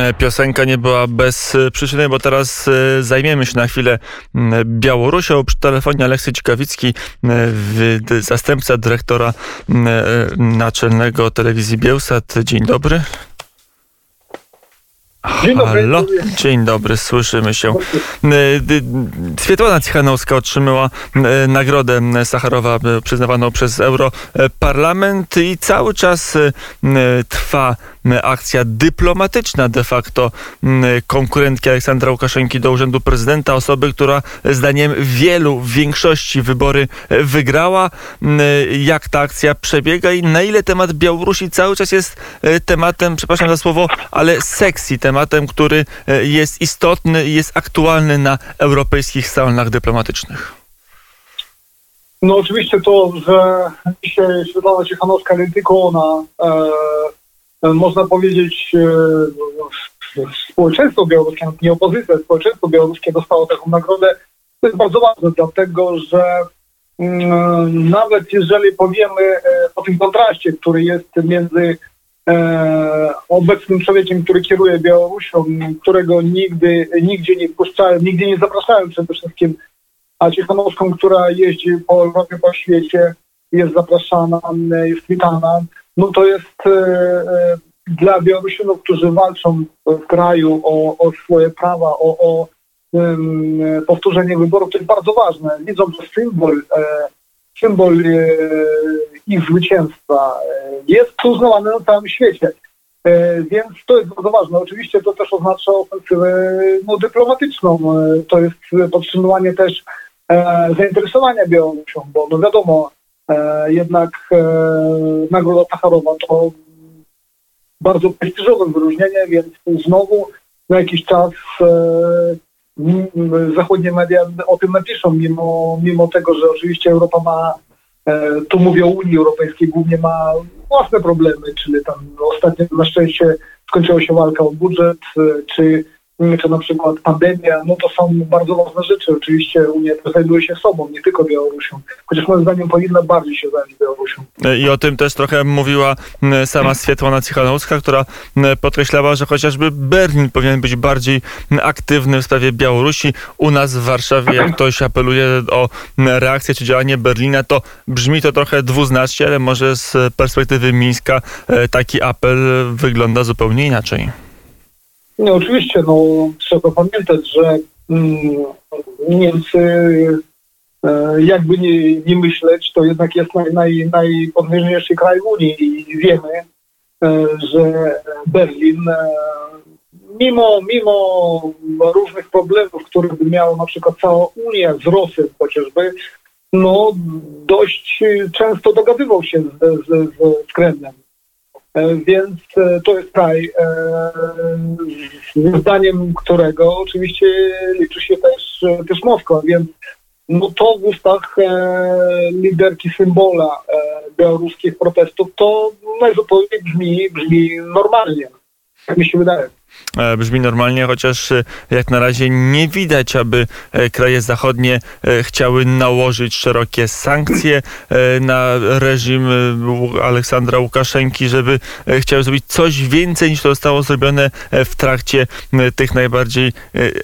E, piosenka nie była bez e, przyczyny, bo teraz e, zajmiemy się na chwilę Białorusią. Przy telefonie Aleksy Cikawicki, zastępca dyrektora naczelnego telewizji Bielsat. Dzień dobry. Dzień dobry. Halo? Dzień dobry, słyszymy się. Swietłana Cichanowska otrzymała nagrodę Sacharowa przyznawaną przez Europarlament i cały czas trwa akcja dyplomatyczna de facto konkurentki Aleksandra Łukaszenki do urzędu prezydenta, osoby, która zdaniem wielu w większości wybory wygrała. Jak ta akcja przebiega i na ile temat Białorusi cały czas jest tematem, przepraszam za słowo, ale sexy, tematem, który jest istotny i jest aktualny na europejskich salonach dyplomatycznych. No oczywiście to, że dzisiaj Świetlana Cichanowska nie tylko ona e, można powiedzieć, e, społeczeństwo białoruskie, nie opozycja, społeczeństwo białoruskie dostało taką nagrodę. To jest bardzo ważne, dlatego że mm, nawet jeżeli powiemy e, o tym kontraście, który jest między e, obecnym człowiekiem, który kieruje Białorusią, którego nigdy, nigdzie nie wpuszczałem, nigdzie nie zapraszałem przede wszystkim, a Cichanowską, która jeździ po Europie, po świecie, jest zapraszana, jest witana no to jest e, e, dla Białorusinów, którzy walczą w kraju o, o swoje prawa, o, o powtórzenie wyborów, to jest bardzo ważne. Widzą, że symbol, e, symbol ich zwycięstwa jest uznawany na całym świecie. Więc to jest bardzo ważne. Oczywiście to też oznacza ofensywę no, dyplomatyczną. To jest podtrzymywanie też zainteresowania Białorusią, bo no wiadomo, jednak e, Nagroda Sacharowa to bardzo prestiżowe wyróżnienie, więc znowu na jakiś czas e, zachodnie media o tym napiszą, mimo, mimo tego, że oczywiście Europa ma, tu mówię o Unii Europejskiej, głównie ma własne problemy, czyli tam ostatnio na szczęście skończyła się walka o budżet, czy czy na przykład pandemia, no to są bardzo ważne rzeczy. Oczywiście Unia zajmuje się sobą, nie tylko Białorusią. Chociaż moim zdaniem powinna bardziej się zająć Białorusią. I o tym też trochę mówiła sama Swietłana Cichanowska, która podkreślała, że chociażby Berlin powinien być bardziej aktywny w sprawie Białorusi. U nas w Warszawie, jak ktoś apeluje o reakcję czy działanie Berlina, to brzmi to trochę dwuznacznie, ale może z perspektywy Mińska e, taki apel wygląda zupełnie inaczej. No oczywiście, no, trzeba pamiętać, że mm, Niemcy, e, jakby nie, nie myśleć, to jednak jest naj, naj, kraj Unii i wiemy, e, że Berlin, e, mimo, mimo różnych problemów, które by miała na przykład cała Unia z Rosją chociażby, no dość często dogadywał się z, z, z Kremlem. E, więc e, to jest kraj, e, zdaniem którego oczywiście liczy się też, też Moskwa, więc no to w ustach liderki symbola białoruskich protestów to najzupełniej brzmi, brzmi normalnie, tak mi się wydaje. E, brzmi normalnie, chociaż e, jak na razie nie widać, aby e, kraje zachodnie chciały nałożyć szerokie sankcje na reżim Aleksandra Łukaszenki, żeby chciały zrobić coś więcej niż to zostało zrobione w trakcie tych najbardziej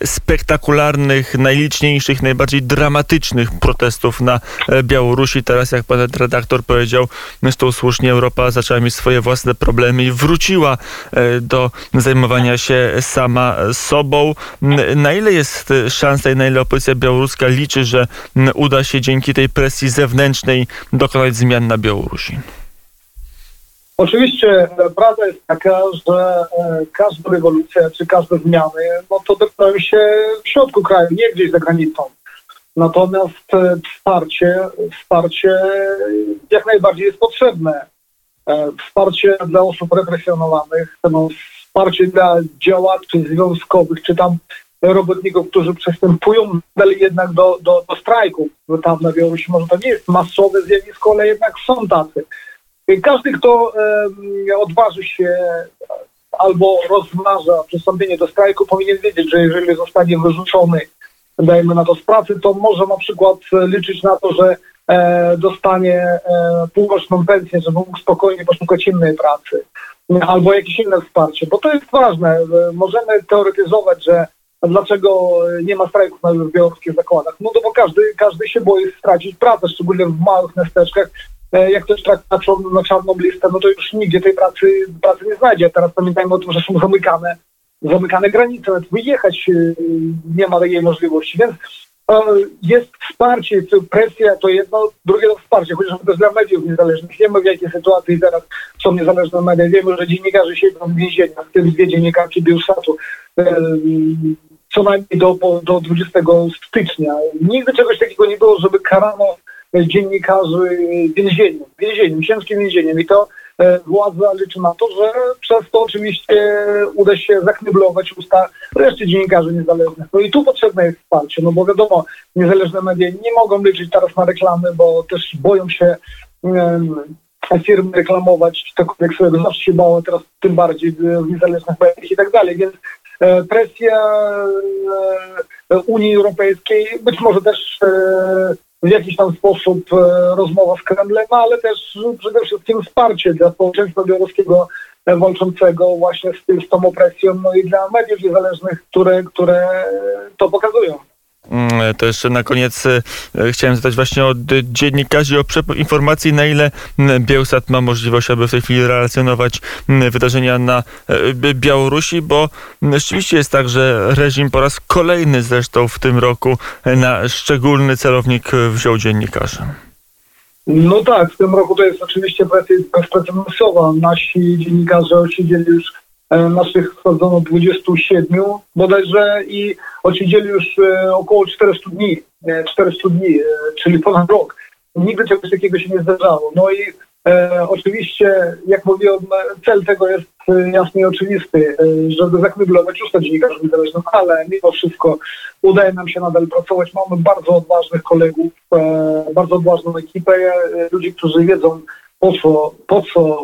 spektakularnych, najliczniejszych, najbardziej dramatycznych protestów na Białorusi. Teraz, jak pan redaktor powiedział, zresztą słusznie Europa zaczęła mieć swoje własne problemy i wróciła do zajmowania się sama sobą. Na ile jest szansa i na ile opozycja białoruska liczy, że uda się dzięki tej presji zewnętrznej dokonać zmian na Białorusi? Oczywiście e, prawda jest taka, że e, każda rewolucja czy każde zmiany, no to dokonają się w środku kraju, nie gdzieś za granicą. Natomiast e, wsparcie, wsparcie jak najbardziej jest potrzebne. Wsparcie dla osób represjonowanych, no, wsparcie dla działaczy związkowych, czy tam robotników, którzy przystępują jednak do, do, do strajków. Tam na Białorusi może to nie jest masowe zjawisko, ale jednak są tacy. Każdy, kto um, odważy się albo rozważa przystąpienie do strajku, powinien wiedzieć, że jeżeli zostanie wyrzucony, dajmy na to z pracy, to może na przykład liczyć na to, że e, dostanie e, półroczną pensję, żeby mógł spokojnie poszukać innej pracy albo jakieś inne wsparcie, bo to jest ważne. E, Możemy teoretyzować, że dlaczego nie ma strajków na białoruskich zakładach. No to bo każdy, każdy się boi stracić pracę, szczególnie w małych miasteczkach. E, Jak ktoś trafi na, czarną- na czarną listę, no to już nigdzie tej pracy, pracy nie znajdzie. Teraz pamiętajmy o tym, że są zamykane, zamykane granice, nawet wyjechać e, nie ma takiej możliwości, więc e, jest wsparcie, presja to jedno, drugie to wsparcie, chociażby też dla mediów niezależnych. Wiemy w jakiej sytuacji teraz są niezależne media. Wiemy, że dziennikarze siedzą w więzieniach, w tym dwie dziennikarki Bielszatu e, co najmniej do, do 20 stycznia. Nigdy czegoś takiego nie było, żeby karano dziennikarzy więzieniem, więzieniem, ciężkim więzieniem. I to władza liczy na to, że przez to oczywiście uda się zakneblować usta reszty dziennikarzy niezależnych. No i tu potrzebne jest wsparcie, no bo wiadomo, niezależne media nie mogą liczyć teraz na reklamy, bo też boją się em, firmy reklamować cokolwiek swojego. Zawsze się bało, teraz tym bardziej w niezależnych mediach i tak dalej, więc e, presja e, Unii Europejskiej, być może też e, w jakiś tam sposób e, rozmowa z Kremlem, ale też przede wszystkim wsparcie dla społeczeństwa białoruskiego e, walczącego właśnie z, z tą opresją, no i dla mediów niezależnych, które, które to pokazują. Mm, To jeszcze na koniec e, chciałem zadać właśnie od dziennikarzy o informacji, na ile mm, Bielsat ma możliwość, aby w tej chwili relacjonować mm, wydarzenia na B- Białorusi, bo rzeczywiście jest tak, że reżim po raz kolejny zresztą w tym roku na szczególny celownik wziął dziennikarzy. No tak, w tym roku to jest oczywiście bezprecedensowa. Nasi dziennikarze osiedzieli już, naszych wsadzono 27 bodajże i osiedzieli już e, około 400 dni, e, 400 dni, e, czyli ponad rok. Nigdy czegoś takiego się nie zdarzało. No i e, oczywiście, jak mówiłem, e, cel tego jest e, jasny i oczywisty, e, żeby zakneblować usta dziennikarzy niezależnych, ale mimo wszystko udaje nam się nadal pracować. Mamy bardzo odważnych kolegów, e, bardzo odważną ekipę, e, ludzi, którzy wiedzą po co, po co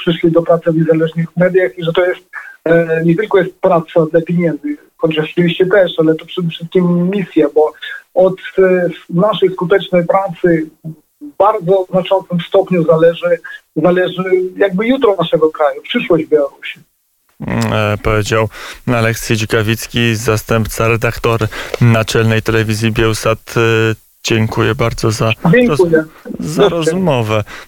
przyszli do pracy w niezależnych mediach i że to jest e, nie tylko jest praca dla pieniędzy, choć oczywiście też, ale to przede wszystkim misja, bo od e, naszej skutecznej pracy w bardzo znaczącym stopniu zależy, zależy jakby jutro naszego kraju, przyszłość Białorusi. Mm, e, Powiedział Aleksiej Dzikawicki, zastępca redaktor naczelnej telewizji Bielsat. Dziękuję bardzo za, Dziękuję. za rozmowę.